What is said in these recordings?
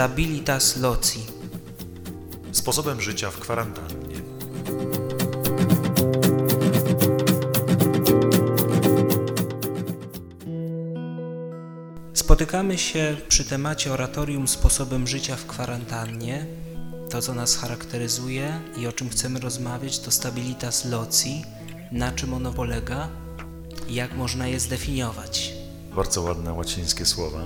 Stabilitas loci. Sposobem życia w kwarantannie. Spotykamy się przy temacie oratorium sposobem życia w kwarantannie. To, co nas charakteryzuje i o czym chcemy rozmawiać, to stabilitas loci, na czym ono polega jak można je zdefiniować. Bardzo ładne łacińskie słowa,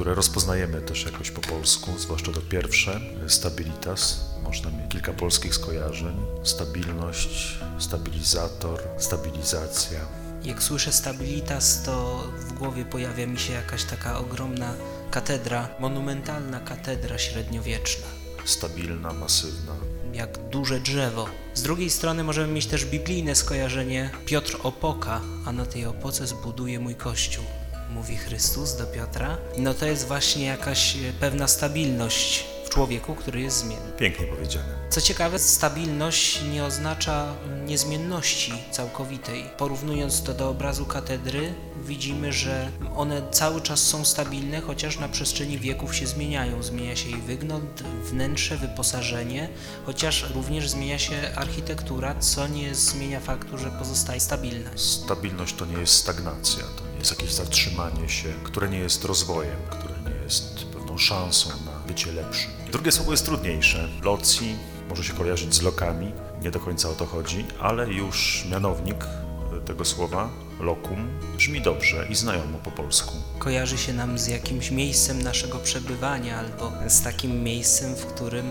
które rozpoznajemy też jakoś po polsku, zwłaszcza to pierwsze, stabilitas. Można mieć kilka polskich skojarzeń. Stabilność, stabilizator, stabilizacja. Jak słyszę stabilitas, to w głowie pojawia mi się jakaś taka ogromna katedra, monumentalna katedra średniowieczna, Stabilna, masywna. jak duże drzewo. Z drugiej strony możemy mieć też biblijne skojarzenie Piotr Opoka, a na tej opoce zbuduje mój kościół, mówi Chrystus do Piotra. No to jest właśnie jakaś e, pewna stabilność w człowieku, który jest zmienny. Pięknie powiedziane. Co ciekawe, stabilność nie oznacza niezmienności całkowitej. Porównując to do obrazu katedry, widzimy, że one cały czas są stabilne, chociaż na przestrzeni wieków się zmieniają. Zmienia się ich wygląd, wnętrze, wyposażenie, chociaż również zmienia się architektura, co nie zmienia faktu, że pozostaje stabilna. Stabilność to nie jest stagnacja, to jest jakieś zatrzymanie się, które nie jest rozwojem, które nie jest pewną szansą na bycie lepszym. Drugie słowo jest trudniejsze. Loci może się kojarzyć z lokami, nie do końca o to chodzi, ale już mianownik tego słowa, lokum, brzmi dobrze i znajomo po polsku. Kojarzy się nam z jakimś miejscem naszego przebywania albo z takim miejscem, w którym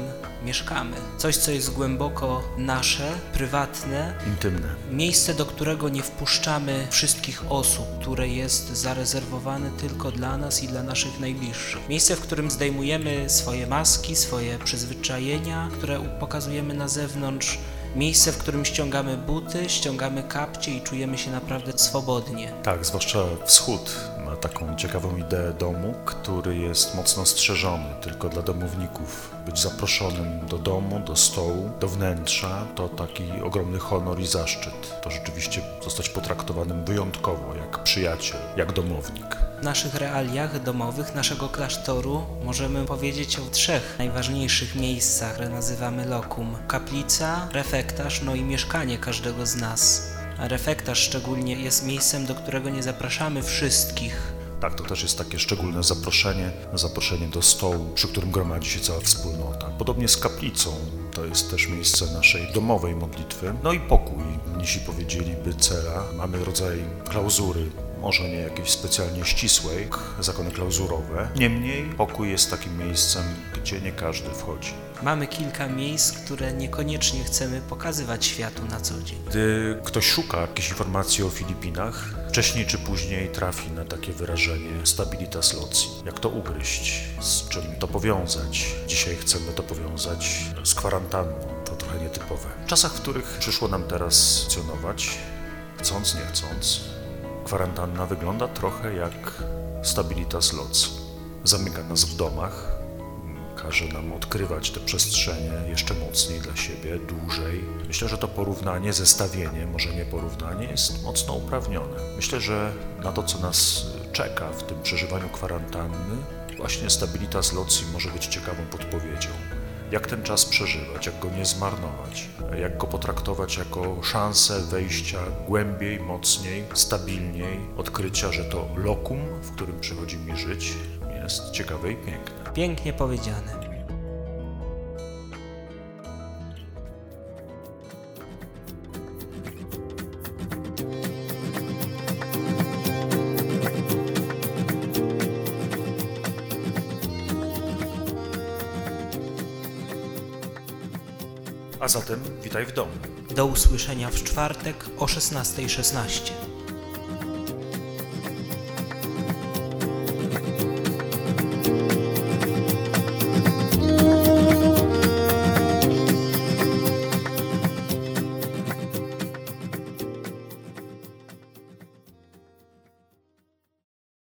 mieszkamy. Coś, co jest głęboko nasze, prywatne, Intymne. Miejsce, do którego nie wpuszczamy wszystkich osób, które jest zarezerwowane tylko dla nas i dla naszych najbliższych. Miejsce, w którym zdejmujemy swoje maski, swoje przyzwyczajenia, które pokazujemy na zewnątrz. Miejsce, w którym ściągamy buty, ściągamy kapcie i czujemy się naprawdę swobodnie. Tak, zwłaszcza wschód ma taką ciekawą ideę domu, który jest mocno strzeżony tylko dla domowników. Być zaproszonym do domu, do stołu, do wnętrza to taki ogromny honor i zaszczyt. To rzeczywiście zostać potraktowanym wyjątkowo, jak przyjaciel, jak domownik. W naszych realiach domowych naszego klasztoru możemy powiedzieć o trzech najważniejszych miejscach, które nazywamy lokum. Kaplica, refektarz, no i mieszkanie każdego z nas. Refektarz szczególnie jest miejscem, do którego nie zapraszamy wszystkich. Tak, to też jest takie szczególne zaproszenie, zaproszenie do stołu, przy którym gromadzi się cała wspólnota. Podobnie z kaplicą, to jest też miejsce naszej domowej modlitwy. No i pokój, mnisi powiedzieliby cela. Mamy rodzaj klauzury, może nie jakiejś specjalnie ścisłej, zakony klauzurowe. Niemniej pokój jest takim miejscem, gdzie nie każdy wchodzi. Mamy kilka miejsc, które niekoniecznie chcemy pokazywać światu na co dzień. Gdy ktoś szuka jakiejś informacji o Filipinach, wcześniej czy później trafi na takie wyrażenie stabilitas loci. Jak to ugryźć? Z czym to powiązać? Dzisiaj chcemy to powiązać z kwarantanną. To trochę nietypowe. W czasach, w których przyszło nam teraz funkcjonować, chcąc, nie chcąc, kwarantanna wygląda trochę jak stabilitas loci. Zamyka nas w domach, każe nam odkrywać te przestrzenie jeszcze mocniej dla siebie, dłużej. Myślę, że to porównanie, zestawienie, może nie porównanie, jest mocno uprawnione. Myślę, że na to, co nas czeka w tym przeżywaniu kwarantanny, właśnie stabilitas loci może być ciekawą podpowiedzią. Jak ten czas przeżywać, jak go nie zmarnować, jak go potraktować jako szansę wejścia głębiej, mocniej, stabilniej, odkrycia, że to lokum, w którym przychodzi mi żyć, jest ciekawe i piękne. Pięknie powiedziane. A zatem witaj w domu. Do usłyszenia w czwartek o 16.16.